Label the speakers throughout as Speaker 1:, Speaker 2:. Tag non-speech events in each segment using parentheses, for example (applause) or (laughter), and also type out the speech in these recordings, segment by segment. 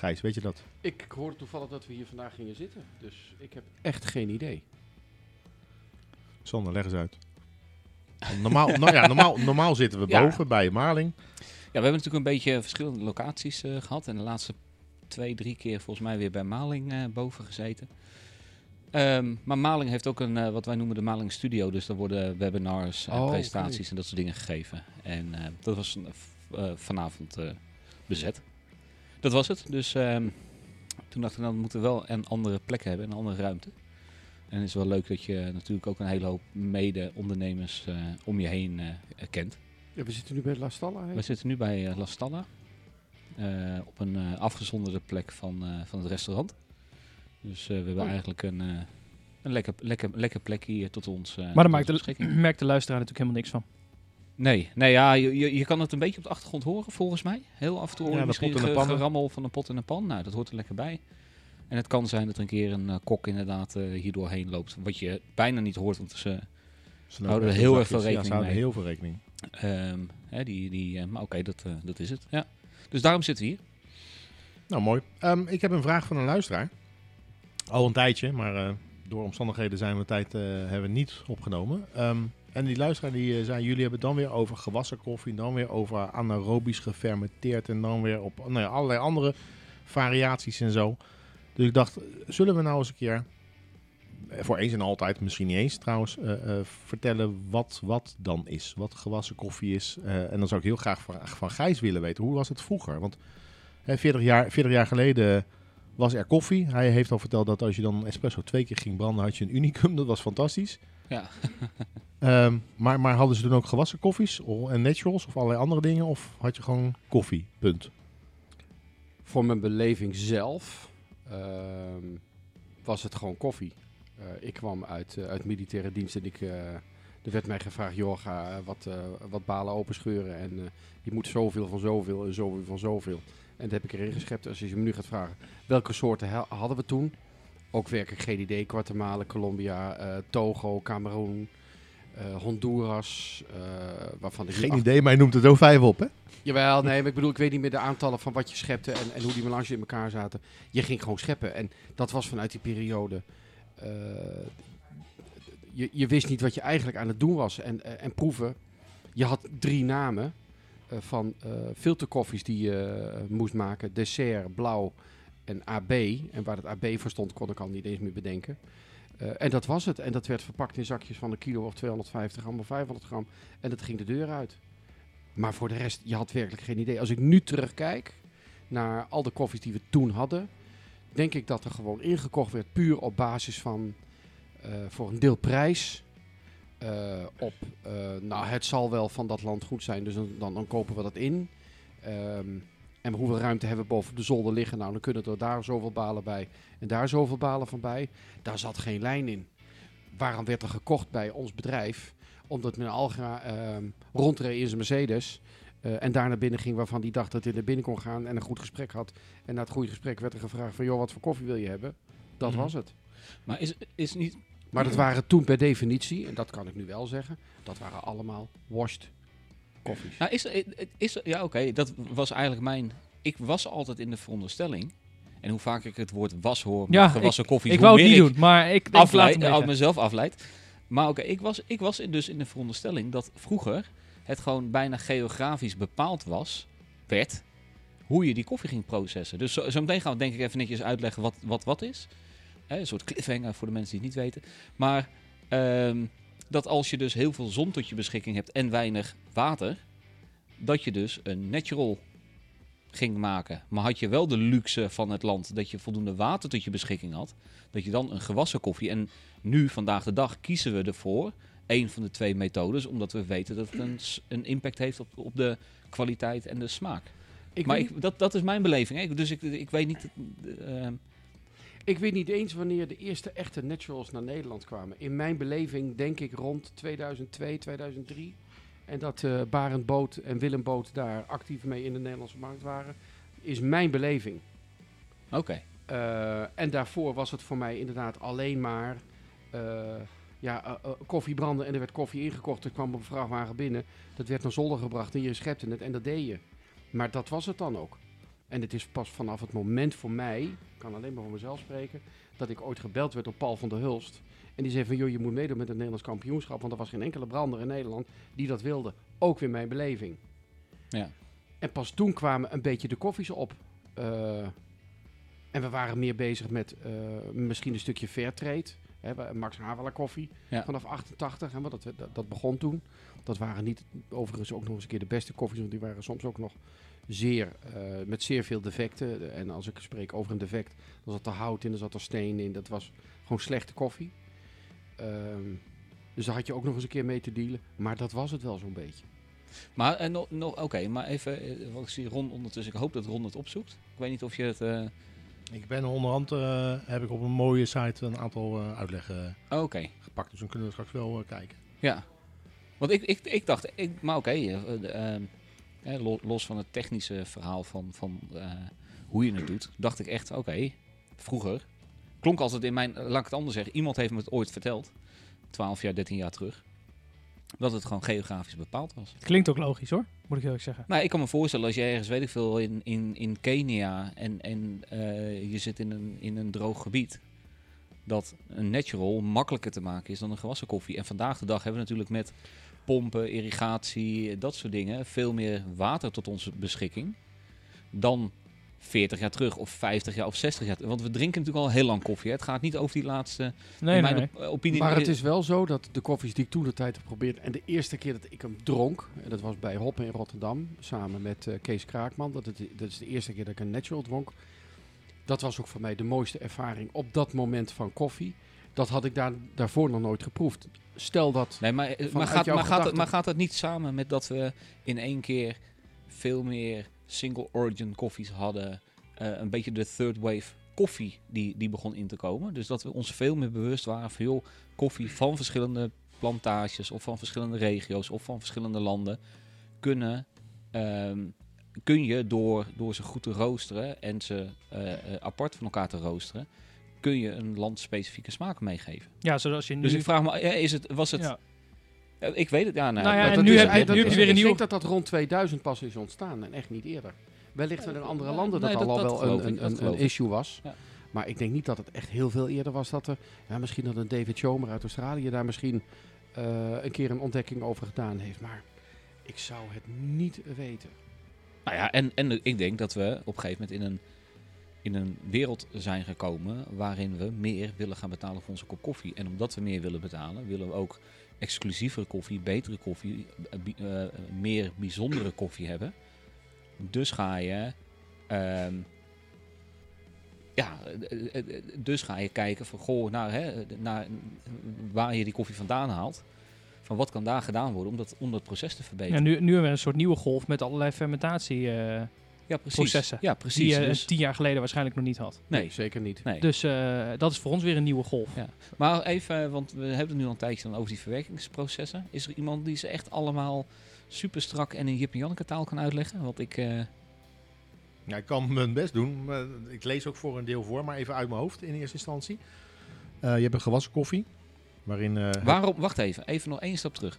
Speaker 1: Gijs, weet je dat?
Speaker 2: Ik hoorde toevallig dat we hier vandaag gingen zitten. Dus ik heb echt geen idee.
Speaker 1: Sander, leg eens uit. Normaal, (laughs) nou ja, normaal, normaal zitten we
Speaker 3: Ja.
Speaker 1: boven bij Marling.
Speaker 3: Ja, we hebben natuurlijk een beetje verschillende locaties eh, gehad. En de laatste twee, drie keer volgens mij weer bij Maling eh, boven gezeten. Ehm, maar Maling heeft ook een, eh, wat wij noemen de Maling Studio. Dus daar worden webinars, en
Speaker 2: Oh,
Speaker 3: presentaties en dat soort dingen gegeven. En eh, dat was vanavond eh, bezet. Dat was het. Dus ehm, toen dacht ik, dan moeten we wel een andere plek hebben, een andere ruimte. En het is wel leuk dat je natuurlijk ook een hele hoop mede-ondernemers eh, om je heen eh, kent.
Speaker 2: Ja, we zitten nu bij La Stalla. hè?
Speaker 3: We zitten nu bij eh, La Stalla. eh, op een eh, afgezonderde plek van, eh, van het restaurant. Dus eh, we hebben
Speaker 2: Oh.
Speaker 3: eigenlijk een, eh, een lekker, lekker, lekker plekje hier tot ons. eh,
Speaker 4: Maar daar maakt de, merkt de luisteraar natuurlijk helemaal niks van.
Speaker 3: Nee, nee ja, je, je, je kan het een beetje op de achtergrond horen volgens mij. Heel af en toe hoor je misschien
Speaker 1: pot en de
Speaker 3: ge-
Speaker 1: pannen.
Speaker 3: gerammel van een pot en een pan. Nou, dat hoort er lekker bij. En het kan zijn dat er een keer een eh, kok inderdaad eh hier doorheen loopt. Wat je bijna niet hoort, want ze,
Speaker 1: Ze
Speaker 3: Houden er heel erg veel
Speaker 1: zakjes. Ja, ze
Speaker 3: rekening
Speaker 1: houden
Speaker 3: mee.
Speaker 1: heel veel rekening.
Speaker 3: ehm, hè, die, die, eh, maar oké, dat, dat is het. Ja. Dus daarom zitten we hier.
Speaker 1: Nou, mooi. Ehm, ik heb een vraag van een luisteraar. Al een tijdje, maar door omstandigheden zijn we tijd hebben niet opgenomen. Ehm, en die luisteraar die eh, zei, jullie hebben dan weer over gewassen koffie, dan weer over anaerobisch gefermenteerd en dan weer op nou ja, allerlei andere variaties en zo. Dus ik dacht, zullen we nou eens een keer, eh, voor eens en altijd, misschien niet eens trouwens, eh, vertellen wat wat dan is. Wat gewassen koffie is. En dan zou ik heel graag van, van Gijs willen weten, hoe was het vroeger? Want Hè, 40, jaar, 40 jaar geleden was er koffie. Hij heeft al verteld dat als je dan espresso twee keer ging branden, had je een unicum. Dat was fantastisch.
Speaker 3: Ja. (laughs)
Speaker 1: Ehm, maar, maar hadden ze toen ook gewassen koffies en naturals of allerlei andere dingen? Of had je gewoon koffie? Punt.
Speaker 2: Voor mijn beleving zelf ehm, was het gewoon koffie. Eh, ik kwam uit, eh, uit militaire dienst en ik, eh, er werd mij gevraagd, joh, ga wat, eh, wat balen openscheuren. En eh, je moet zoveel van zoveel en zoveel van zoveel. En dat heb ik erin geschept. Als je me nu gaat vragen, welke soorten ha- hadden we toen? Ook werkelijk geen idee. Guatemala, Colombia, eh, Togo, Cameroen, eh, Honduras. eh, waarvan ik
Speaker 1: Geen
Speaker 2: acht-
Speaker 1: idee, maar je noemt het ook vijf op, hè?
Speaker 2: Jawel, nee, maar ik bedoel, ik weet niet meer de aantallen van wat je schepte en, en hoe die melange in elkaar zaten. Je ging gewoon scheppen en dat was vanuit die periode. je, je wist niet wat je eigenlijk aan het doen was en, en proeven. Je had drie namen van filterkoffies die je moest maken. Dessert, blauw en AB. En waar het AB voor stond kon ik al niet eens meer bedenken. Eh, en dat was het. En dat werd verpakt in zakjes van een kilo of 250 gram of 500 gram. En dat ging de deur uit. Maar voor de rest, je had werkelijk geen idee. Als ik nu terugkijk naar al de koffies die we toen hadden, denk ik dat er gewoon ingekocht werd puur op basis van eh, voor een deel prijs. eh, op, nou, het zal wel van dat land goed zijn, dus dan, dan, dan kopen we dat in. Ehm, en hoeveel ruimte hebben we boven de zolder liggen? Nou, dan kunnen er daar zoveel balen bij en daar zoveel balen van bij. Daar zat geen lijn in. Waarom werd er gekocht bij ons bedrijf? Omdat meneer Algra ehm rondreed in zijn Mercedes. eh, en daar naar binnen ging waarvan hij dacht dat hij naar binnen kon gaan en een goed gesprek had. En na het goede gesprek werd er gevraagd van, joh, wat voor koffie wil je hebben? Dat
Speaker 1: Mhm.
Speaker 2: was het.
Speaker 3: Maar is, is niet...
Speaker 2: Maar dat waren toen per definitie, en dat kan ik nu wel zeggen, dat waren allemaal washed koffies.
Speaker 3: Nou, is, er- is, er- ja, oké, dat was eigenlijk mijn... Ik was altijd in de veronderstelling... En hoe vaak ik het woord was hoor, met
Speaker 4: Ja,
Speaker 3: gewassen koffie,
Speaker 4: ik
Speaker 3: hoe
Speaker 4: wou het niet
Speaker 3: ik
Speaker 4: doen, maar ik, ik
Speaker 3: afleid,
Speaker 4: liggen.
Speaker 3: mezelf afleid. Maar oké, ik, was, ik was dus in de veronderstelling dat vroeger het gewoon bijna geografisch bepaald was, werd, hoe je die koffie ging processen. Dus zo, zo meteen gaan we denk ik even netjes uitleggen wat wat, wat is. Hè, een soort cliffhanger voor de mensen die het niet weten. Maar ehm, dat als je dus heel veel zon tot je beschikking hebt en weinig water, dat je dus een natural ging maken. Maar had je wel de luxe van het land dat je voldoende water tot je beschikking had, dat je dan een gewassen koffie. En nu, vandaag de dag, kiezen we ervoor een van de twee methodes, omdat we weten dat het een, impact heeft op, op de kwaliteit en de smaak.
Speaker 2: Ik
Speaker 3: maar ik, dat, dat is mijn beleving. Hè? Dus ik, ik weet niet... eh,
Speaker 2: Ik weet niet eens wanneer de eerste echte naturals naar Nederland kwamen. In mijn beleving denk ik rond 2002, 2003. En dat eh Barend Boot en Willem Boot daar actief mee in de Nederlandse markt waren. Is mijn beleving.
Speaker 3: Oké.
Speaker 2: Eh, en daarvoor was het voor mij inderdaad alleen maar eh, ja, koffie branden en er werd koffie ingekocht. Er kwam een vrachtwagen binnen. Dat werd naar zolder gebracht en je schepte het en dat deed je. Maar dat was het dan ook. En het is pas vanaf het moment voor mij, ik kan alleen maar voor mezelf spreken, dat ik ooit gebeld werd door Paul van der Hulst. En die zei van, joh, je moet meedoen met het Nederlands kampioenschap, want er was geen enkele brander in Nederland die dat wilde. Ook weer mijn beleving.
Speaker 3: Ja.
Speaker 2: En pas toen kwamen een beetje de koffies op. Eh, en we waren meer bezig met eh, misschien een stukje fairtrade. Hè, Max Havelaar koffie
Speaker 3: Ja.
Speaker 2: vanaf 88. Hè, want dat, dat, dat begon toen. Dat waren niet overigens ook nog eens een keer de beste koffies. Want die waren soms ook nog zeer, eh, met zeer veel defecten. En als ik spreek over een defect, dan zat er hout in, er zat er steen in. Dat was gewoon slechte koffie. Ehm, dus daar had je ook nog eens een keer mee te dealen. Maar dat was het wel zo'n beetje.
Speaker 3: Maar eh, nog, nog, oké, maar even, want ik zie Ron ondertussen. Ik hoop dat Ron het opzoekt. Ik weet niet of je het. eh,
Speaker 1: Ik ben onderhand, eh, heb ik op een mooie site een aantal eh, uitleggen
Speaker 3: oh, Oké,
Speaker 1: gepakt. Dus dan kunnen we straks wel eh, kijken.
Speaker 3: ja. Want ik, ik, ik dacht, ik, maar oké, eh, eh, lo- los van het technische verhaal van, van eh, hoe je het doet, dacht ik echt, oké, vroeger klonk altijd in mijn, laat ik het anders zeggen, iemand heeft me het ooit verteld, 12 jaar, 13 jaar terug, dat het gewoon geografisch bepaald was.
Speaker 4: Klinkt ook logisch hoor, moet ik eerlijk zeggen.
Speaker 3: Nou, ik kan me voorstellen als je ergens, weet ik veel, in, in, in Kenia en, en eh, je zit in een, in een droog gebied, dat een natural makkelijker te maken is dan een gewassen koffie. En vandaag de dag hebben we natuurlijk met pompen, irrigatie, dat soort dingen, veel meer water tot onze beschikking dan 40 jaar terug of 50 jaar of 60 jaar. Want we drinken natuurlijk al heel lang koffie. Hè. Het gaat niet over die laatste,
Speaker 4: Nee,
Speaker 3: mijn
Speaker 4: nee.
Speaker 3: op- opinie.
Speaker 2: Maar het is wel zo dat de koffies die ik toen de tijd heb geprobeerd... en de eerste keer dat ik hem dronk... en dat was bij Hop in Rotterdam... samen met eh, Kees Kraakman. Dat, het, dat is de eerste keer dat ik een natural dronk. Dat was ook voor mij de mooiste ervaring op dat moment van koffie. Dat had ik daar, daarvoor nog nooit geproefd. Stel dat...
Speaker 3: Nee, maar, eh, maar, gaat, maar, gaat maar gaat het niet samen met dat we in één keer veel meer single origin koffies hadden? eh, een beetje de third wave koffie die, die begon in te komen. Dus dat we ons veel meer bewust waren van joh, koffie van verschillende plantages of van verschillende regio's of van verschillende landen kunnen, ehm, kun je door, door ze goed te roosteren en ze eh, apart van elkaar te roosteren, kun je een landspecifieke smaak meegeven.
Speaker 4: Ja, zoals je nu...
Speaker 3: Dus ik vraag me, eh, is het, was het
Speaker 4: ja.
Speaker 3: eh, Ik weet het, ja. Nou,
Speaker 4: Nou ja,
Speaker 3: dat-
Speaker 4: en
Speaker 2: dat
Speaker 4: nu
Speaker 2: is-
Speaker 4: heb je-
Speaker 2: dat
Speaker 4: nu heb je weer een
Speaker 2: Ik
Speaker 4: nieuwe-
Speaker 2: denk dat dat rond 2000 pas is ontstaan en echt niet eerder. Wellicht in andere landen
Speaker 3: Nee,
Speaker 2: dat,
Speaker 3: dat-
Speaker 2: al
Speaker 3: dat
Speaker 2: wel een,
Speaker 3: ik,
Speaker 2: een, een,
Speaker 3: ik.
Speaker 2: issue was.
Speaker 3: Ja.
Speaker 2: Maar ik denk niet dat het echt heel veel eerder was dat er... Ja, misschien dat een David Schomer uit Australië daar misschien eh, een keer een ontdekking over gedaan heeft. Maar ik zou het niet weten.
Speaker 3: Nou ja, en, en ik denk dat we op een gegeven moment in een, in een wereld zijn gekomen waarin we meer willen gaan betalen voor onze kop koffie. En omdat we meer willen betalen, willen we ook exclusievere koffie, betere koffie, eh, eh, meer bijzondere koffie hebben. Dus ga je. ehm, ja, eh, dus ga je kijken van goh, naar, hè, naar waar je die koffie vandaan haalt. Van wat kan daar gedaan worden om dat, om proces te verbeteren.
Speaker 4: Ja, nu, nu hebben we een soort nieuwe golf met allerlei fermentatie eh,
Speaker 3: Ja, precies.
Speaker 4: processen.
Speaker 3: Ja,
Speaker 4: die
Speaker 3: precies.
Speaker 4: je
Speaker 3: dus,
Speaker 4: tien jaar geleden waarschijnlijk nog niet had.
Speaker 3: nee,
Speaker 2: zeker niet.
Speaker 3: nee.
Speaker 4: Dus eh, dat is voor ons weer een nieuwe golf.
Speaker 3: Ja. Maar even, want we hebben het nu al een tijdje dan over die verwerkingsprocessen. Is er iemand die ze echt allemaal super strak en in Jip en Janneke taal kan uitleggen? Want ik... eh,
Speaker 1: Ja, ik kan mijn best doen. Maar ik lees ook voor een deel voor, maar even uit mijn hoofd in eerste instantie. Eh, je hebt een gewassen koffie, waarin... eh,
Speaker 3: waarom, wacht even, even nog één stap terug.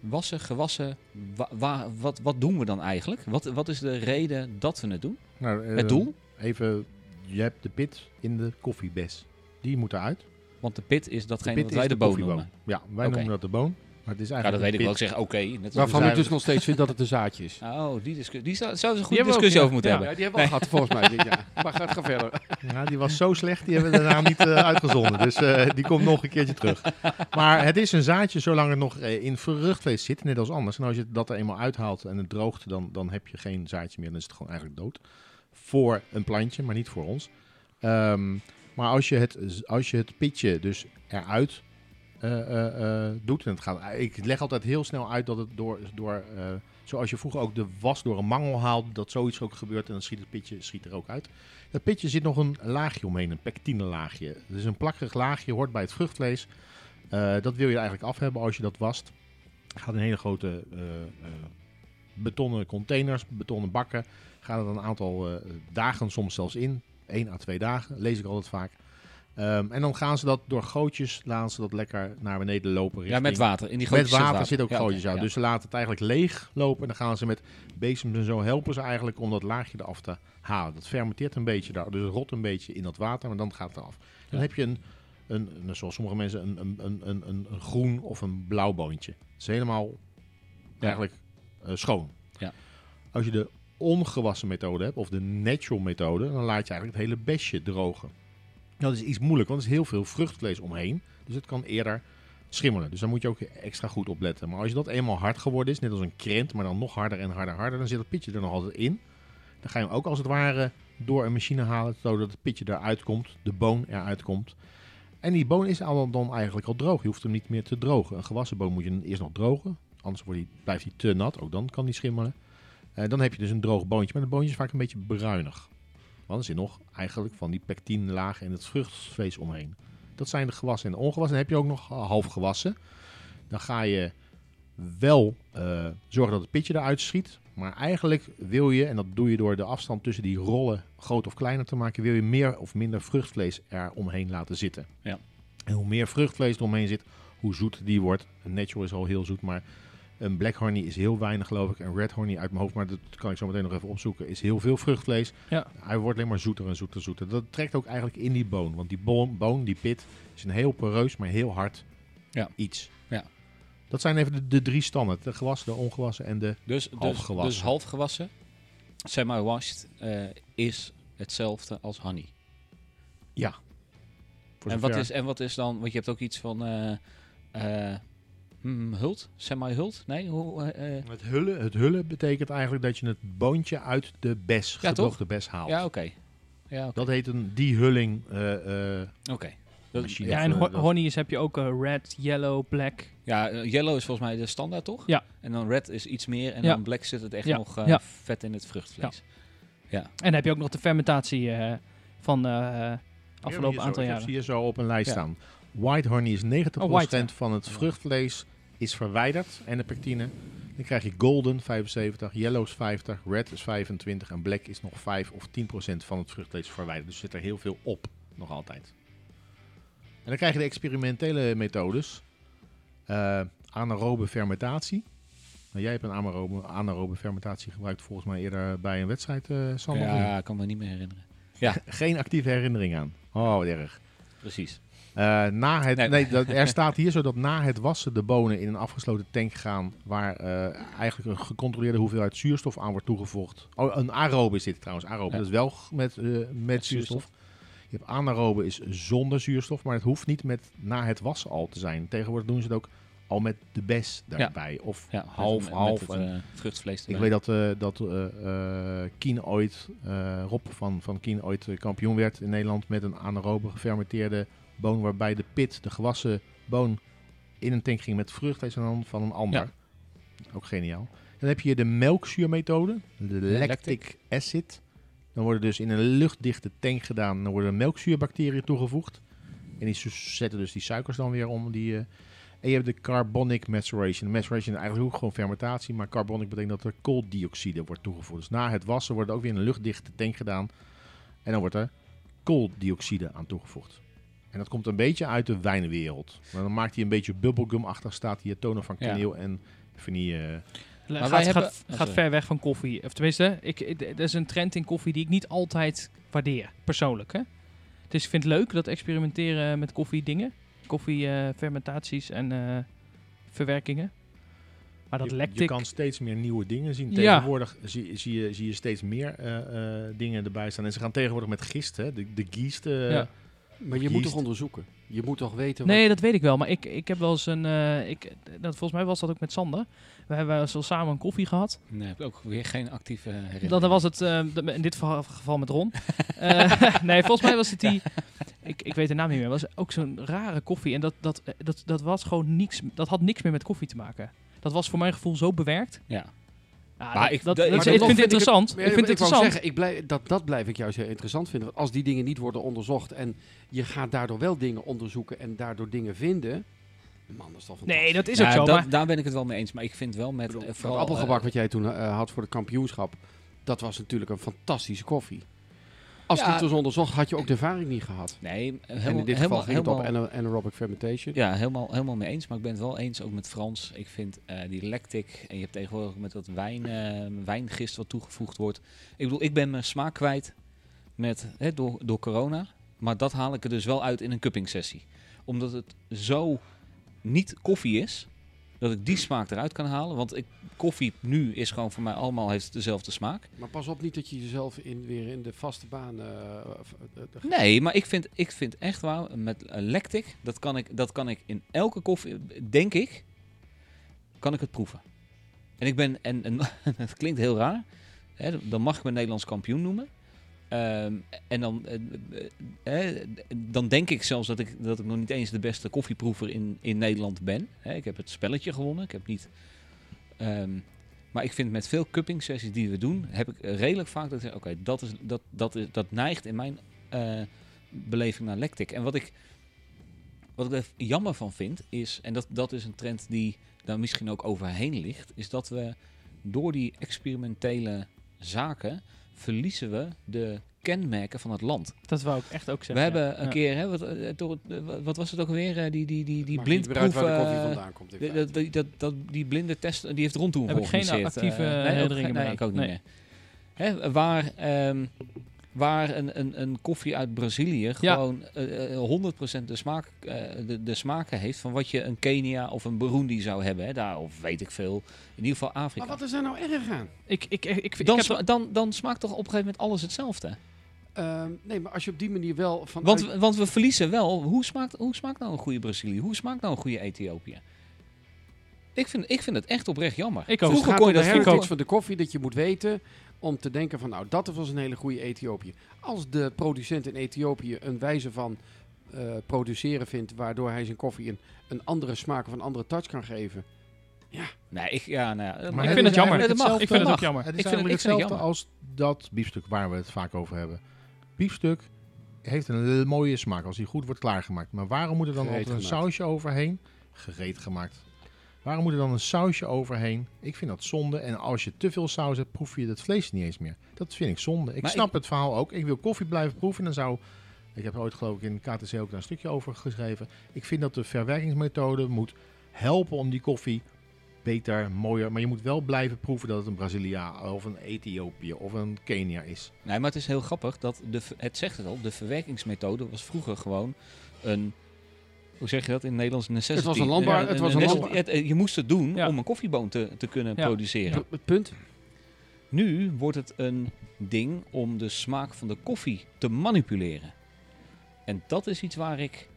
Speaker 3: Wassen, gewassen, wa- wa- wat, wat doen we dan eigenlijk? Wat, wat is de reden dat we het doen?
Speaker 1: nou, eh,
Speaker 3: Het doel?
Speaker 1: Even, je hebt de pit in de koffiebes. Die moet eruit.
Speaker 3: Want de pit is
Speaker 1: De
Speaker 3: datgene
Speaker 1: pit
Speaker 3: wat wij de boon noemen.
Speaker 1: Ja, wij noemen dat de boon. Maar het is
Speaker 3: Ja,
Speaker 1: eigenlijk
Speaker 3: dat weet ik wel. Ik zeg oké. net als-
Speaker 2: Waarvan ik dus nog steeds vind dat het een zaadje is.
Speaker 3: Oh, die discussie. Die zou, zou ze een goede
Speaker 4: ook,
Speaker 3: discussie
Speaker 4: ja.
Speaker 3: over moeten
Speaker 4: Ja.
Speaker 3: hebben.
Speaker 2: Ja, die hebben we al gehad (laughs) volgens mij. dit jaar. Maar ga, ga verder.
Speaker 1: Ja, die was zo slecht, die hebben we daarna niet eh, uitgezonden. Dus eh, die komt nog een keertje terug. Maar het is een zaadje zolang het nog eh, in vruchtvlees zit, net als anders. En als je dat er eenmaal uithaalt en het droogt, dan, dan heb je geen zaadje meer. Dan is het gewoon eigenlijk dood. Voor een plantje, maar niet voor ons. Ehm, maar als je, het, als je het pitje dus eruit doet. En het gaat, ik leg altijd heel snel uit dat het door, door zoals je vroeger ook de was door een mangel haalde, dat zoiets ook gebeurt en dan schiet het pitje schiet er ook uit. Dat pitje zit nog een laagje omheen, een pectine laagje. Dus een plakkerig laagje hoort bij het vruchtvlees. Eh, dat wil je eigenlijk af hebben als je dat wast. Gaat in hele grote eh, eh, betonnen containers, betonnen bakken. Gaat het een aantal dagen soms zelfs in. 1 à 2 dagen, lees ik altijd vaak. Ehm, en dan gaan ze dat door gootjes, laten ze dat lekker naar beneden lopen.
Speaker 3: Ja,
Speaker 1: richting-
Speaker 3: met water. In die
Speaker 1: met
Speaker 3: gootjes
Speaker 1: water, zit ook
Speaker 3: Ja,
Speaker 1: gootjes uit.
Speaker 3: ja.
Speaker 1: Dus ze laten het eigenlijk leeg lopen. En dan gaan ze met bezems en zo helpen ze eigenlijk om dat laagje eraf te halen. Dat fermenteert een beetje daar. Dus het rot een beetje in dat water, maar dan gaat het eraf. Dan
Speaker 3: Ja.
Speaker 1: heb je een, een, een, zoals sommige mensen, een, een, een, een, een, een groen of een blauw boontje. Het is helemaal eigenlijk eh, schoon.
Speaker 3: Ja.
Speaker 1: Als je de ongewassen methode hebt, of de natural methode, dan laat je eigenlijk het hele besje drogen. Dat is iets moeilijk, want er is heel veel vruchtvlees omheen. Dus het kan eerder schimmelen. Dus daar moet je ook extra goed op letten. Maar als je dat eenmaal hard geworden is, net als een krent, maar dan nog harder en harder harder, dan zit het pitje er nog altijd in. Dan ga je hem ook als het ware door een machine halen, zodat het pitje eruit komt, de boon eruit komt. En die boon is al dan eigenlijk al droog. Je hoeft hem niet meer te drogen. Een gewassen boon moet je eerst nog drogen, anders wordt blijft hij te nat. Ook dan kan die schimmelen. Eh, dan heb je dus een droog boontje, maar het boontje is vaak een beetje bruinig. Want er zit nog eigenlijk van die pectinlaag en het vruchtvlees omheen. Dat zijn de gewassen en de ongewassen. Dan heb je ook nog eh, half gewassen. Dan ga je wel eh, zorgen dat het pitje eruit schiet. Maar eigenlijk wil je, en dat doe je door de afstand tussen die rollen groot of kleiner te maken, wil je meer of minder vruchtvlees er omheen laten zitten.
Speaker 3: Ja.
Speaker 1: En hoe meer vruchtvlees er omheen zit, hoe zoet die wordt. Natural is al heel zoet, maar een black honey is heel weinig geloof ik. Een red honey uit mijn hoofd, maar dat kan ik zo meteen nog even opzoeken, is heel veel vruchtvlees.
Speaker 4: Ja.
Speaker 1: Hij wordt alleen maar zoeter en zoeter en zoeter. Dat trekt ook eigenlijk in die boon. Want die boon, boon die pit, is een heel poreus, maar heel hard
Speaker 3: Ja.
Speaker 1: iets.
Speaker 3: Ja.
Speaker 1: Dat zijn even de, de drie standen. De gewassen, de ongewassen en de...
Speaker 3: Dus,
Speaker 1: Half
Speaker 3: dus,
Speaker 1: gewassen.
Speaker 3: dus half gewassen, semi-washed, eh, is hetzelfde als honey.
Speaker 1: Voor
Speaker 3: En wat, is, en wat is dan, want je hebt ook iets van eh eh, hmm, hult, semi-hult? Nee, hoe, eh, eh,
Speaker 1: Het hullen, het hullen betekent eigenlijk dat je het boontje uit de bes,
Speaker 3: Ja,
Speaker 1: gedroogde bes haalt.
Speaker 3: ja, oké. Ja, oké.
Speaker 1: Dat heet een die-hulling eh, eh,
Speaker 3: Oké. Dat-
Speaker 1: machine.
Speaker 4: Ja, en ho honey's heb je ook red, yellow, black.
Speaker 3: Ja, yellow is volgens mij de standaard, toch?
Speaker 4: Ja.
Speaker 3: En dan red is iets meer en
Speaker 4: Ja.
Speaker 3: dan black zit het echt
Speaker 4: Ja.
Speaker 3: nog
Speaker 4: Ja.
Speaker 3: vet in het vruchtvlees.
Speaker 4: En dan heb je ook nog de fermentatie eh, van eh afgelopen
Speaker 1: Hier zo,
Speaker 4: aantal
Speaker 1: ik heb
Speaker 4: jaren.
Speaker 1: hier zo op een lijst
Speaker 3: Ja.
Speaker 1: staan. White honey is 90%
Speaker 4: Oh, white, ja.
Speaker 1: van het vruchtvlees is verwijderd en de pectine. Dan krijg je golden 75, yellow is 50, red is 25 en black is nog 5 of 10% van het vruchtvlees verwijderd. Dus zit er heel veel op, nog altijd. En dan krijg je de experimentele methodes. Eh, anaerobe fermentatie. Nou, jij hebt een anaerobe, anaerobe fermentatie gebruikt volgens mij eerder bij een wedstrijd, eh Sander. niet?
Speaker 3: Ja, ik kan me niet meer herinneren.
Speaker 1: Geen actieve herinnering aan. Oh, wat erg.
Speaker 3: Precies.
Speaker 1: Eh, na het,
Speaker 3: Nee.
Speaker 1: nee, dat, er staat hier zo dat na het wassen de bonen in een afgesloten tank gaan waar eh, eigenlijk een gecontroleerde hoeveelheid zuurstof aan wordt toegevoegd. Oh, een aerobe is dit trouwens. Aerobe,
Speaker 3: Ja.
Speaker 1: dat is wel g- met, eh, met zuurstof. Je hebt anaerobe is zonder zuurstof, maar het hoeft niet met na het wassen al te zijn. Tegenwoordig doen ze het ook al met de bes daarbij. Of
Speaker 3: Ja,
Speaker 1: half,
Speaker 3: met,
Speaker 1: half.
Speaker 3: Met het,
Speaker 1: en-
Speaker 3: eh, vruchtvlees
Speaker 1: ik weet dat, eh, dat eh eh, Kien ooit, eh, Rob van, van Kien ooit eh, kampioen werd in Nederland met een anaerobe gefermenteerde boon, waarbij de pit, de gewassen boon, in een tank ging met vruchtvlees en dan van een ander. Ook geniaal. Dan heb je de melkzuurmethode, de lactic, acid. Dan worden dus in een luchtdichte tank gedaan, dan worden melkzuurbacteriën toegevoegd. En die zetten dus die suikers dan weer om. Die, eh, en je hebt de carbonic maceration. Maceration is eigenlijk ook gewoon fermentatie, maar carbonic betekent dat er kooldioxide wordt toegevoegd. Dus na het wassen wordt ook weer in een luchtdichte tank gedaan. En dan wordt er kooldioxide aan toegevoegd. En dat komt een beetje uit de wijnwereld. Maar dan maakt hij een beetje bubblegum-achtig, staat hier tonen van
Speaker 3: Ja.
Speaker 1: kaneel en vanille. eh,
Speaker 3: wij
Speaker 4: gaat,
Speaker 3: hebben-
Speaker 4: gaat, gaat ver weg van koffie. Of tenminste, ik, ik- er is een trend in koffie die ik niet altijd waardeer, persoonlijk. Hè? Dus ik vind het leuk dat experimenteren met koffie dingen. Koffie eh, fermentaties en eh, verwerkingen. Maar dat
Speaker 1: je,
Speaker 4: lactic...
Speaker 1: je kan steeds meer nieuwe dingen zien.
Speaker 4: Ja.
Speaker 1: Tegenwoordig zie, zie, je, zie je steeds meer eh, eh, dingen erbij staan. En ze gaan tegenwoordig met gist, hè? de, de gist. eh,
Speaker 4: Ja.
Speaker 2: Maar je moet toch onderzoeken? Je moet toch weten
Speaker 4: Nee, dat weet ik wel. Maar ik, ik heb wel eens een... eh, ik, dat, volgens mij was dat ook met Sander. We hebben wel eens samen een koffie gehad.
Speaker 3: Nee, heb ik ook weer geen actieve herinnering.
Speaker 4: Dan, dan was het, eh, in dit geval met Ron. (laughs) Eh, (laughs) nee, volgens mij was het die... ik, ik weet de naam niet meer. was ook zo'n rare koffie. En dat, dat, dat, dat was gewoon niks. Dat had niks meer met koffie te maken. Dat was voor mijn gevoel zo bewerkt.
Speaker 3: Ja.
Speaker 4: Ja,
Speaker 3: Maar ik-
Speaker 4: dat,
Speaker 3: dat-
Speaker 4: ik,
Speaker 3: maar
Speaker 4: ik
Speaker 3: dan
Speaker 4: vind het
Speaker 2: ik het-
Speaker 4: interessant. Ik vind het interessant.
Speaker 2: zeggen, ik blij, dat, dat blijf ik juist heel interessant vinden. Want als die dingen niet worden onderzocht en je gaat daardoor wel dingen onderzoeken en daardoor dingen vinden. Man, dat is toch fantastisch.
Speaker 4: Nee, dat is
Speaker 3: Ja,
Speaker 4: ook zo.
Speaker 3: dat-
Speaker 4: maar
Speaker 3: daar ben ik het wel mee eens. Maar ik vind wel met...
Speaker 2: Bedoel,
Speaker 3: eh,
Speaker 2: dat
Speaker 3: vooral,
Speaker 2: appelgebak
Speaker 3: eh,
Speaker 2: wat jij toen eh, had voor de kampioenschap, dat was natuurlijk een fantastische koffie. Als
Speaker 3: Ja.
Speaker 2: het was onderzocht, had je ook de ervaring niet gehad.
Speaker 3: nee,
Speaker 2: en
Speaker 3: helemaal,
Speaker 2: in dit
Speaker 3: helemaal,
Speaker 2: geval ging het op anaerobic fermentation.
Speaker 3: Ja, helemaal, helemaal mee eens. Maar ik ben het wel eens ook met Frans. Ik vind eh, die lactic, en je hebt tegenwoordig met dat wijn, eh, wijngist wat toegevoegd wordt. Ik bedoel, ik ben mijn smaak kwijt met, hè, door, door corona. Maar dat haal ik er dus wel uit in een cupping sessie. Omdat het zo niet koffie is, dat ik die smaak eruit kan halen. Want ik, koffie nu is gewoon voor mij allemaal heeft dezelfde smaak.
Speaker 2: Maar pas op niet dat je jezelf in, weer in de vaste baan... eh, eh,
Speaker 3: Nee, maar ik vind, ik vind echt waar, met lactic, dat kan, ik, dat kan ik in elke koffie, denk ik, kan ik het proeven. En ik ben, en, en (laughs) het klinkt heel raar, hè, dan mag ik me Nederlands kampioen noemen. Ehm, en dan, eh, eh, dan denk ik zelfs dat ik, dat ik nog niet eens de beste koffieproever in, in Nederland ben. Ik heb het spelletje gewonnen, ik heb niet... ehm, maar ik vind met veel cupping sessies die we doen, heb ik redelijk vaak dat ik oké, dat, is, dat, dat, is, dat neigt in mijn eh, beleving naar lactic. En wat ik, wat ik er jammer van vind, is, en dat, dat is een trend die daar misschien ook overheen ligt, is dat we door die experimentele zaken verliezen we de kenmerken van het land.
Speaker 4: Dat wou ik echt ook zeggen.
Speaker 3: we hebben
Speaker 4: ja.
Speaker 3: een
Speaker 4: Ja.
Speaker 3: keer, hè, wat, eh, het- eh, wat was het ook alweer, eh, die, die, die, die blindproef...
Speaker 2: waar de koffie vandaan komt. feite.
Speaker 3: dat, dat, dat, die blinde test, die heeft rondtoen
Speaker 4: Heb ik geen
Speaker 3: georganiseerd.
Speaker 4: actieve
Speaker 3: Eh, nee,
Speaker 4: herinneringen
Speaker 3: nee,
Speaker 4: meer
Speaker 3: ik ook niet meer. Hè, waar ehm, waar een, een, een koffie uit Brazilië gewoon eh, eh, 100% de, smaak, eh, de, de smaken heeft van wat je een Kenia of een Burundi zou hebben. Hè, daar, of weet ik veel. In ieder geval Afrika.
Speaker 2: Maar wat is daar nou erg aan?
Speaker 4: Ik, ik, ik, ik, ik
Speaker 3: dan,
Speaker 4: heb
Speaker 3: dan, dan smaakt toch op een gegeven moment alles hetzelfde.
Speaker 2: Ehm, nee, maar als je op die manier wel van.
Speaker 3: Want, we- want we verliezen wel. Hoe smaakt, hoe smaakt nou een goede Brazilië? Hoe smaakt nou een goede Ethiopië? Ik vind, ik vind het echt oprecht jammer.
Speaker 4: Ik ook.
Speaker 3: Vroeger kon je dat
Speaker 2: heritage van de koffie dat je moet weten om te denken van nou dat was een hele goede Ethiopië. Als de producent in Ethiopië een wijze van eh, produceren vindt waardoor hij zijn koffie een, een andere smaak of een andere touch kan geven.
Speaker 3: Nee, ik, ja, nou, ja,
Speaker 1: Maar
Speaker 4: ik vind het jammer.
Speaker 3: Het mag.
Speaker 4: Ik vind het ook jammer.
Speaker 1: Het is
Speaker 3: Ik vind het-
Speaker 1: eigenlijk
Speaker 3: ik vind het
Speaker 1: hetzelfde als dat biefstuk waar we het vaak over hebben. Biefstuk heeft een mooie smaak als die goed wordt klaargemaakt. Maar waarom moet er dan altijd een sausje overheen? Gereed gemaakt. Waarom moet er dan een sausje overheen? Ik vind dat zonde. En als je te veel saus hebt, proef je het vlees niet eens meer. Dat vind ik zonde. Ik
Speaker 3: Maar
Speaker 1: snap
Speaker 3: ik-
Speaker 1: het verhaal ook. Ik wil koffie blijven proeven. En dan zou... Ik heb er ooit geloof ik in KTC ook daar een stukje over geschreven. Ik vind dat de verwerkingsmethode moet helpen om die koffie beter, mooier. Maar je moet wel blijven proeven dat het een Braziliaan of een Ethiopië of een Kenia is.
Speaker 3: Nee, maar het is heel grappig dat de, het zegt het al, de verwerkingsmethode was vroeger gewoon een. Hoe zeg je dat in het Nederlands? Necessity.
Speaker 2: Het was een landbouw-
Speaker 3: Ja,
Speaker 2: het was een landbouw-
Speaker 3: eh, je moest het doen
Speaker 4: Ja.
Speaker 3: om een koffieboon te, te kunnen
Speaker 4: Ja.
Speaker 3: produceren.
Speaker 2: Het punt.
Speaker 3: Nu wordt het een ding om de smaak van de koffie te manipuleren. En dat is iets waar ik.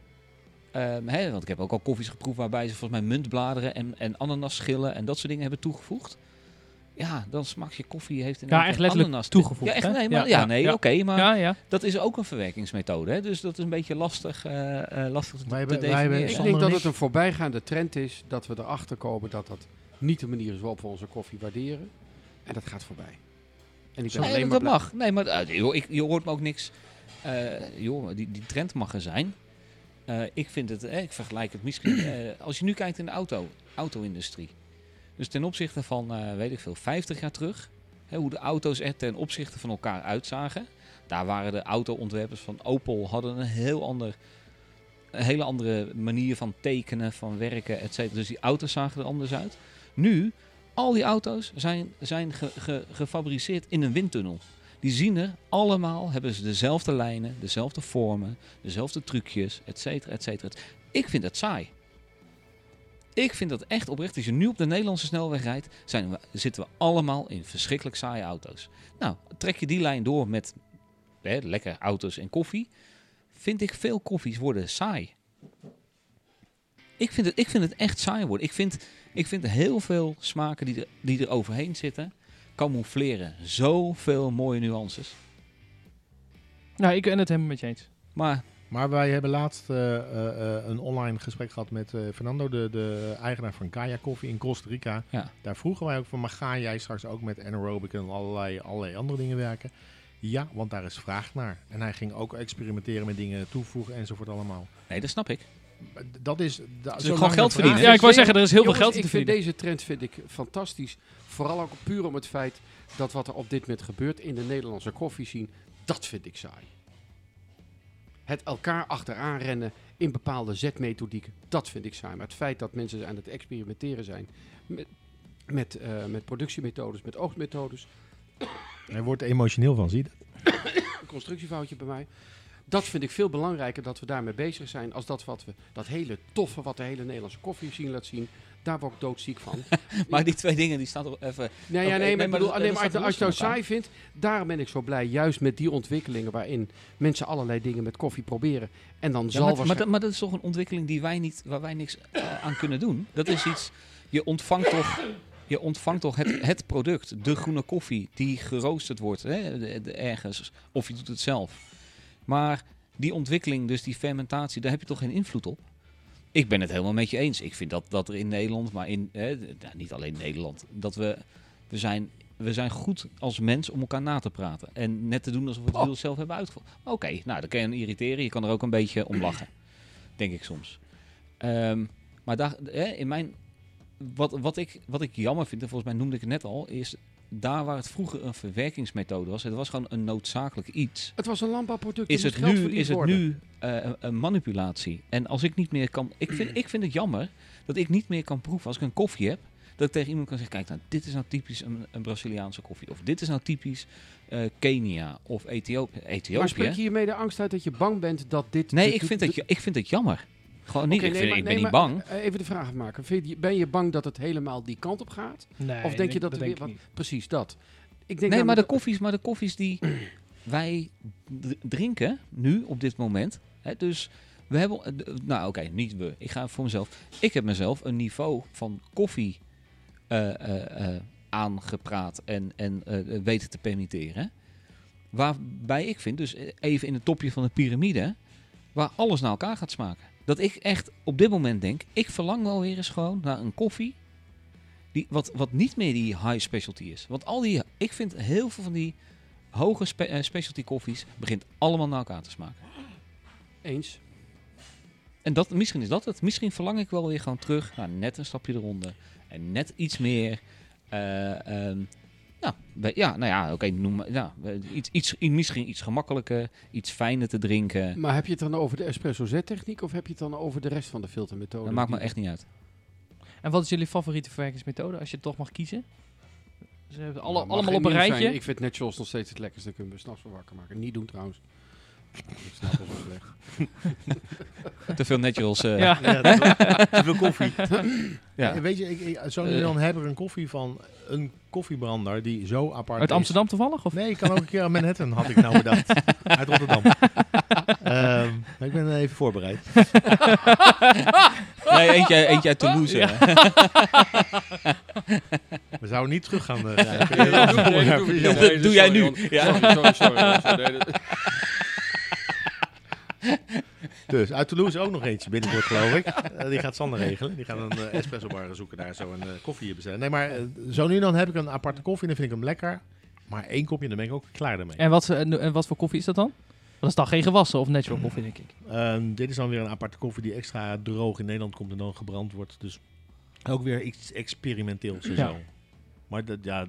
Speaker 3: ehm, hè, want ik heb ook al koffies geproefd waarbij ze volgens mij muntbladeren en, en ananasschillen en dat soort dingen hebben toegevoegd. Ja, dan smaakt je koffie heeft
Speaker 4: Ja,
Speaker 3: keer
Speaker 4: echt letterlijk
Speaker 3: ananas.
Speaker 4: toegevoegd,
Speaker 3: Ja, echt,
Speaker 4: hè?
Speaker 3: nee, maar,
Speaker 4: Ja,
Speaker 3: ja, nee,
Speaker 4: ja.
Speaker 3: oké, maar
Speaker 4: Ja, ja.
Speaker 3: dat is ook een verwerkingsmethode. Hè? Dus dat is een beetje lastig, eh, eh, lastig te,
Speaker 1: Wij
Speaker 3: te
Speaker 1: hebben- wij hebben-
Speaker 2: Ik
Speaker 3: definiëren.
Speaker 1: Sander
Speaker 2: denk
Speaker 1: en
Speaker 2: dat
Speaker 1: ik-
Speaker 2: het een voorbijgaande trend is dat we erachter komen dat dat niet de manier is waarop we onze koffie waarderen. En dat gaat voorbij. En ik ben
Speaker 3: Nee,
Speaker 2: alleen
Speaker 3: dat
Speaker 2: maar blij-
Speaker 3: mag. Nee, maar eh, joh, ik, je hoort me ook niks. eh, joh, die, die trend mag er zijn. Eh, ik vind het, eh, ik vergelijk het misschien. eh, als je nu kijkt in de auto, auto-industrie. Dus ten opzichte van, eh, weet ik veel, 50 jaar terug. Hè, hoe de auto's er ten opzichte van elkaar uitzagen. Daar waren de auto-ontwerpers van Opel hadden een heel ander, een hele andere manier van tekenen, van werken, et cetera. Dus die auto's zagen er anders uit. Nu, al die auto's zijn, zijn ge- ge- gefabriceerd in een windtunnel. Die zien er allemaal, hebben ze dezelfde lijnen, dezelfde vormen, dezelfde trucjes, et cetera, et cetera. Ik vind het saai. Ik vind dat echt oprecht. Als je nu op de Nederlandse snelweg rijdt, zijn we, zitten we allemaal in verschrikkelijk saaie auto's. Nou, trek je die lijn door met hè, lekker auto's en koffie, vind ik veel koffies worden saai. Ik vind het, ik vind het echt saai worden. Ik vind, ik vind heel veel smaken die er, die er overheen zitten, camoufleren zoveel mooie nuances.
Speaker 4: Nou, ik ben het helemaal met je eens.
Speaker 3: Maar
Speaker 1: Maar wij hebben laatst eh, eh, eh, een online gesprek gehad met eh, Fernando, de, de eigenaar van Kaya Koffie in Costa Rica.
Speaker 3: Ja.
Speaker 1: Daar vroegen wij ook van, maar ga jij straks ook met anaerobic en allerlei, allerlei andere dingen werken? Ja, want daar is vraag naar. En hij ging ook experimenteren met dingen toevoegen enzovoort allemaal.
Speaker 3: Nee, dat snap ik.
Speaker 1: Dat is, da, zolang
Speaker 3: gewoon geld verdienen.
Speaker 4: Ja, ik wou zeggen, er is heel
Speaker 2: Jongens,
Speaker 4: veel geld
Speaker 2: ik
Speaker 4: te
Speaker 2: vind
Speaker 4: verdienen.
Speaker 2: deze trend vind ik fantastisch. Vooral ook puur om het feit dat wat er op dit moment gebeurt in de Nederlandse koffie zien, dat vind ik saai. Het elkaar achteraan rennen in bepaalde zetmethodieken, dat vind ik saai. Maar het feit dat mensen aan het experimenteren zijn met, met, eh, met productiemethodes, met oogstmethodes,
Speaker 1: Hij wordt emotioneel van, zie je dat?
Speaker 2: constructiefoutje bij mij. Dat vind ik veel belangrijker dat we daarmee bezig zijn als dat wat we, dat hele toffe wat de hele Nederlandse koffie zien laat zien. Daar word ik doodziek van. (laughs)
Speaker 3: Maar die twee dingen die staan toch even...
Speaker 2: Nee, ja,
Speaker 3: Oké,
Speaker 2: nee,
Speaker 3: nee,
Speaker 2: maar, ik bedoel, alleen maar
Speaker 3: staat
Speaker 2: als je het nou saai vindt, daarom ben ik zo blij. Juist met die ontwikkelingen waarin mensen allerlei dingen met koffie proberen. En dan
Speaker 3: Ja,
Speaker 2: zal
Speaker 3: maar, maar, dat, maar dat is toch een ontwikkeling die wij niet, waar wij niks eh, aan kunnen doen. Dat is iets, je ontvangt toch, je ontvangt toch het, het product, de groene koffie die geroosterd wordt hè, de- de- ergens, of je doet het zelf. Maar die ontwikkeling, dus die fermentatie, daar heb je toch geen invloed op? Ik ben het helemaal met je eens. Ik vind dat, dat er in Nederland, maar in, nou, niet alleen Nederland, dat we, we zijn... We zijn goed als mens om elkaar na te praten. En net te doen alsof we het wiel zelf hebben uitgevoerd. Oké, nou, dan kan je irriteren. Je kan er ook een beetje om lachen. (clears throat) Denk ik soms. Ehm, maar daar, in mijn, wat, wat, ik, wat ik jammer vind, en volgens mij noemde ik het net al, is daar waar het vroeger een verwerkingsmethode was, het was gewoon een noodzakelijk iets.
Speaker 2: Het was een landbouwproduct.
Speaker 3: Is het
Speaker 2: geld
Speaker 3: nu, is het
Speaker 2: worden.
Speaker 3: nu eh, een- manipulatie? En als ik niet meer kan. Ik vind, ik vind het jammer dat ik niet meer kan proeven als ik een koffie heb. Dat ik tegen iemand kan zeggen: Kijk, nou, dit is nou typisch een, een Braziliaanse koffie. Of dit is nou typisch eh, Kenia of Ethiopië.
Speaker 2: Maar
Speaker 3: Ethiopië.
Speaker 2: spreek je hiermee de angst uit dat je bang bent dat dit...
Speaker 3: Nee, ik vind, het, ja- ik vind het jammer. Gewoon niet. Ik
Speaker 2: nee,
Speaker 3: vind,
Speaker 2: maar-
Speaker 3: ik ben
Speaker 2: nee,
Speaker 3: niet bang.
Speaker 2: eh, Even de vraag maken. Vind je, ben je bang dat het helemaal die kant op gaat?
Speaker 4: Nee,
Speaker 2: of denk je dat, er
Speaker 4: denk
Speaker 2: weer...
Speaker 4: ik
Speaker 2: Wat, precies, dat. Ik denk
Speaker 3: Nee, maar de koffies, maar de koffies die (clears throat) wij drinken nu op dit moment. Hè, dus we hebben, eh, nou oké, niet we. Ik ga voor mezelf. Ik heb mezelf een niveau van koffie eh, eh, eh, aangepraat en, en eh, weten te permitteren. Waarbij ik vind, dus even in het topje van de piramide, waar alles naar elkaar gaat smaken. Dat ik echt op dit moment denk, ik verlang wel weer eens gewoon naar een koffie die, wat, wat niet meer die high specialty is. Want al die, ik vind heel veel van die hoge spe- eh, specialty koffies begint allemaal naar elkaar te smaken.
Speaker 2: Eens.
Speaker 3: En dat, misschien is dat het. Misschien verlang ik wel weer gewoon terug naar net een stapje eronder. En net iets meer. eh, ehm, nou, bij- ja, nou ja, oké, noem maar. Ja, iets, iets, misschien iets gemakkelijker, iets fijner te drinken.
Speaker 2: Maar heb je het dan over de espresso Z-techniek of heb je het dan over de rest van de filtermethode?
Speaker 3: Dat maakt me echt niet uit.
Speaker 4: En wat is jullie favoriete verwerkingsmethode als je het toch mag kiezen? Ze hebben alle,
Speaker 2: Nou, mag
Speaker 4: allemaal op een rijtje.
Speaker 2: zijn. Ik vind naturals nog steeds het lekkerste. Kunnen we s'nachts voor wakker maken. Niet doen trouwens. (laughs) Ik snap wel zo slecht. (laughs) (laughs)
Speaker 3: Te veel naturals. eh,
Speaker 4: ja.
Speaker 1: Ja, (laughs) te veel koffie.
Speaker 3: ja.
Speaker 1: Ja, weet je, ik, ik, zo nu
Speaker 3: Eh.
Speaker 1: dan heb ik een koffie van een koffiebrander die zo apart
Speaker 4: Uit
Speaker 1: is.
Speaker 4: Amsterdam toevallig? Of?
Speaker 1: Nee, ik kan ook een keer aan Manhattan, had ik nou bedacht. (laughs) Uit Rotterdam. Ehm, maar ik ben even voorbereid.
Speaker 3: Nee, eentje, eentje uit Toulouse.
Speaker 4: Ja.
Speaker 1: We zouden niet terug gaan eh, rijden.
Speaker 2: Dat doe
Speaker 3: jij nu.
Speaker 2: Sorry, sorry, sorry. sorry.
Speaker 1: Dus uit Toulouse ook nog eentje binnenkort, geloof ik. (laughs) Die gaat Sander regelen. Die gaat een eh, espresso bar zoeken daar zo een eh, koffie bestellen. Nee, maar eh, zo nu dan heb ik een aparte koffie en dan vind ik hem lekker. Maar één kopje, dan ben ik ook klaar ermee.
Speaker 4: En wat, en, en wat voor koffie is dat dan? Dat is dan geen gewassen of natural koffie, denk ik.
Speaker 1: Ehm, dit is dan weer een aparte koffie die extra droog in Nederland komt en dan gebrand wordt. Dus ook weer iets experimenteels en
Speaker 4: Ja.
Speaker 1: zo. Maar dat, ja,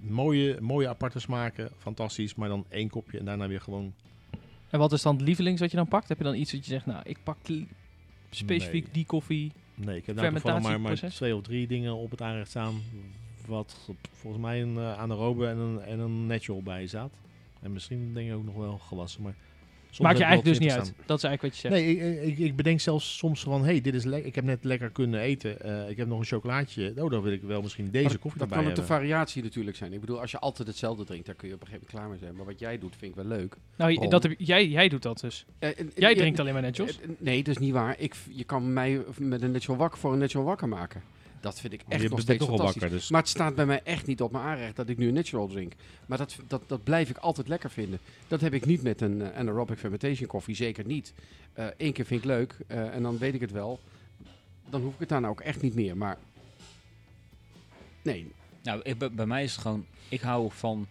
Speaker 1: mooie, mooie aparte smaken, fantastisch. Maar dan één kopje en daarna weer gewoon...
Speaker 4: En wat is dan het lievelings wat je dan pakt? Heb je dan iets dat je zegt, nou, ik pak specifiek
Speaker 1: Nee.
Speaker 4: die koffie.
Speaker 1: Nee, ik heb nou toevallig maar, maar twee of drie dingen op het aanrecht staan. Wat volgens mij een uh, anaerobe en een, en een natural bij staat. En misschien denk ik ook nog wel gewassen. Maar soms
Speaker 4: Maak je eigenlijk dus niet uit. Dat is eigenlijk wat je zegt.
Speaker 1: Nee, ik, ik, ik bedenk zelfs soms van, hey, dit is lekker. Ik heb net lekker kunnen eten. Eh, ik heb nog een chocolaatje. Oh, dan wil ik wel misschien deze
Speaker 2: Maar
Speaker 1: koffie
Speaker 2: Dat
Speaker 1: erbij
Speaker 2: kan ook de variatie natuurlijk zijn. Ik bedoel, als je altijd hetzelfde drinkt, dan kun je op een gegeven moment klaar mee zijn. Maar wat jij doet, vind ik wel leuk.
Speaker 4: nou, dat heb, jij, jij doet dat dus.
Speaker 2: Eh,
Speaker 4: Jij drinkt alleen maar
Speaker 2: eh, Nee, dat is niet waar. Ik, je kan mij met een natural wakker voor een natural wakker maken. Dat vind ik
Speaker 1: je
Speaker 2: echt nog steeds fantastisch.
Speaker 1: wakker, dus
Speaker 2: Maar het staat bij mij echt niet op mijn aanrecht dat ik nu een natural drink. Maar dat, dat, dat blijf ik altijd lekker vinden. Dat heb ik niet met een eh, anaerobic fermentation koffie, zeker niet. Eén keer vind ik leuk eh, en dan weet ik het wel. Dan hoef ik het daarna ook echt niet meer. Maar nee,
Speaker 3: Nou, ik- bij, bij mij is het gewoon, ik hou van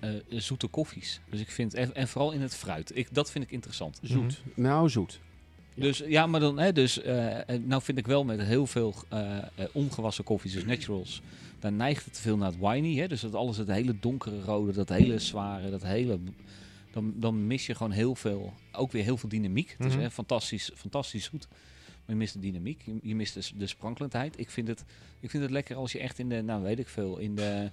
Speaker 3: eh, zoete koffies. Dus ik vind, en, en vooral in het fruit, ik, dat vind ik interessant.
Speaker 2: zoet. Nou, zoet.
Speaker 3: Dus ja, maar dan, hè, dus, eh, nou vind ik wel met heel veel eh, ongewassen koffies, dus naturals, dan neigt het te veel naar het winey. Hè, dus dat alles, het hele donkere rode, dat hele zware, dat hele, dan, dan mis je gewoon heel veel, ook weer heel veel dynamiek. Het is
Speaker 1: Mhm.
Speaker 3: hè, fantastisch, fantastisch zoet. Maar je mist de dynamiek, je, je mist de, s- de sprankelendheid. Ik vind, het, ik vind het lekker als je echt in de, nou weet ik veel, in de,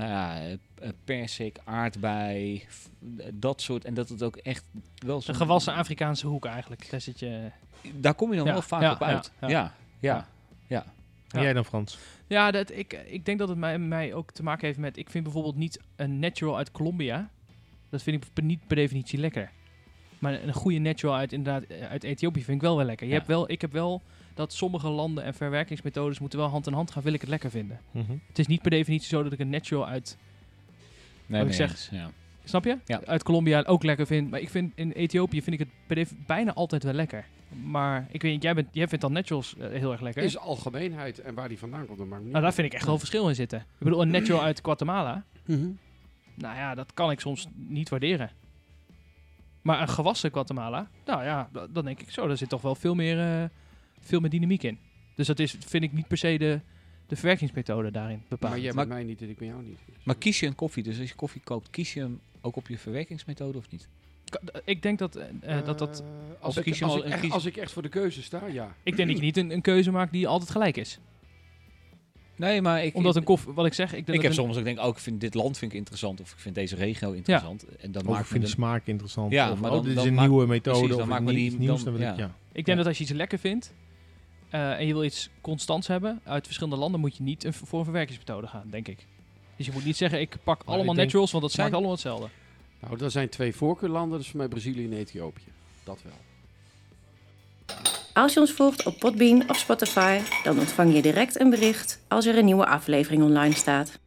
Speaker 3: nou ja, eh, eh, persik, aardbei, f- dat soort. En dat het ook echt wel
Speaker 4: Een
Speaker 3: zo'n-
Speaker 4: gewassen Afrikaanse hoek eigenlijk. Daar zit je...
Speaker 3: daar kom je dan
Speaker 4: Ja,
Speaker 3: wel vaak
Speaker 4: ja,
Speaker 3: op uit.
Speaker 4: ja,
Speaker 3: Ja,
Speaker 4: ja.
Speaker 3: ja, ja.
Speaker 1: En jij dan, Frans?
Speaker 4: Ja, dat, ik, ik denk dat het mij, mij ook te maken heeft met... Ik vind bijvoorbeeld niet een natural uit Colombia. Dat vind ik per- niet per definitie lekker. Maar een goede natural uit, inderdaad, eh, uit Ethiopië vind ik wel wel lekker. Je
Speaker 3: Ja.
Speaker 4: hebt wel, ik heb wel dat sommige landen en verwerkingsmethodes moeten wel hand in hand gaan. Wil ik het lekker vinden.
Speaker 1: Mhm.
Speaker 4: Het is niet per definitie zo dat ik een natural uit...
Speaker 3: Nee,
Speaker 4: ik zeg-
Speaker 3: eens, ja.
Speaker 4: Snap je?
Speaker 3: Ja.
Speaker 4: Uit Colombia ook lekker vind. Maar ik vind in Ethiopië vind ik het bijna altijd wel lekker. Maar ik weet niet, jij, bent, jij vindt dan naturals eh, heel erg lekker.
Speaker 2: is algemeenheid en waar die vandaan komt, dat maakt niet
Speaker 4: Nou, daar vind ik echt wel verschil in zitten. Ik bedoel, een natural (clears throat) uit Guatemala.
Speaker 2: Mhm.
Speaker 4: Nou ja, dat kan ik soms niet waarderen. Maar een gewassen Guatemala, nou ja, da- dan denk ik zo, daar zit toch wel veel meer, eh, veel meer dynamiek in. Dus dat is, vind ik niet per se de, de verwerkingsmethode daarin bepaald.
Speaker 2: Maar jij met mij niet en ik met jou niet.
Speaker 3: Maar kies je een koffie, dus als je koffie koopt, kies je hem ook op je verwerkingsmethode of niet?
Speaker 4: Ik denk dat, eh, eh, dat, dat,
Speaker 2: Eh, als, ik,
Speaker 3: kies je
Speaker 2: als,
Speaker 3: al
Speaker 2: ik
Speaker 3: een
Speaker 2: echt,
Speaker 3: kies-
Speaker 2: als ik echt voor de keuze sta, ja.
Speaker 4: ik denk dat je niet een, een keuze maakt die altijd gelijk is.
Speaker 3: Nee, maar ik,
Speaker 4: Omdat
Speaker 3: ik,
Speaker 4: een koffie, wat ik zeg, ik denk
Speaker 3: ik
Speaker 4: dat
Speaker 3: heb
Speaker 4: een-
Speaker 3: soms ook denk, oh, ik vind dit land vind ik interessant of ik vind deze regio interessant. En dan
Speaker 1: Of ik vind de smaak interessant.
Speaker 3: Ja,
Speaker 1: of,
Speaker 3: maar
Speaker 1: oh,
Speaker 3: dan-
Speaker 1: dit is
Speaker 3: dan
Speaker 1: een
Speaker 3: maak-
Speaker 1: nieuwe methode
Speaker 3: precies, dan
Speaker 1: of
Speaker 3: maak
Speaker 1: ik
Speaker 3: die-
Speaker 1: nieuws.
Speaker 3: dan-
Speaker 1: Dan wil ik,
Speaker 3: ja.
Speaker 1: ja.
Speaker 4: Ik denk
Speaker 3: Ja.
Speaker 4: dat als je iets lekker vindt eh, en je wil iets constants hebben uit verschillende landen, moet je niet een, voor een verwerkingsmethode gaan, denk ik. Dus je moet niet zeggen, ik pak allemaal
Speaker 2: ik denk-
Speaker 4: naturals, want dat smaakt
Speaker 3: Zijn-
Speaker 4: allemaal hetzelfde.
Speaker 2: Nou, dat zijn twee voorkeurlanden, dus voor mij Brazilië en Ethiopië. Dat wel.
Speaker 5: Als je ons volgt op Podbean of Spotify, dan ontvang je direct een bericht als er een nieuwe aflevering online staat.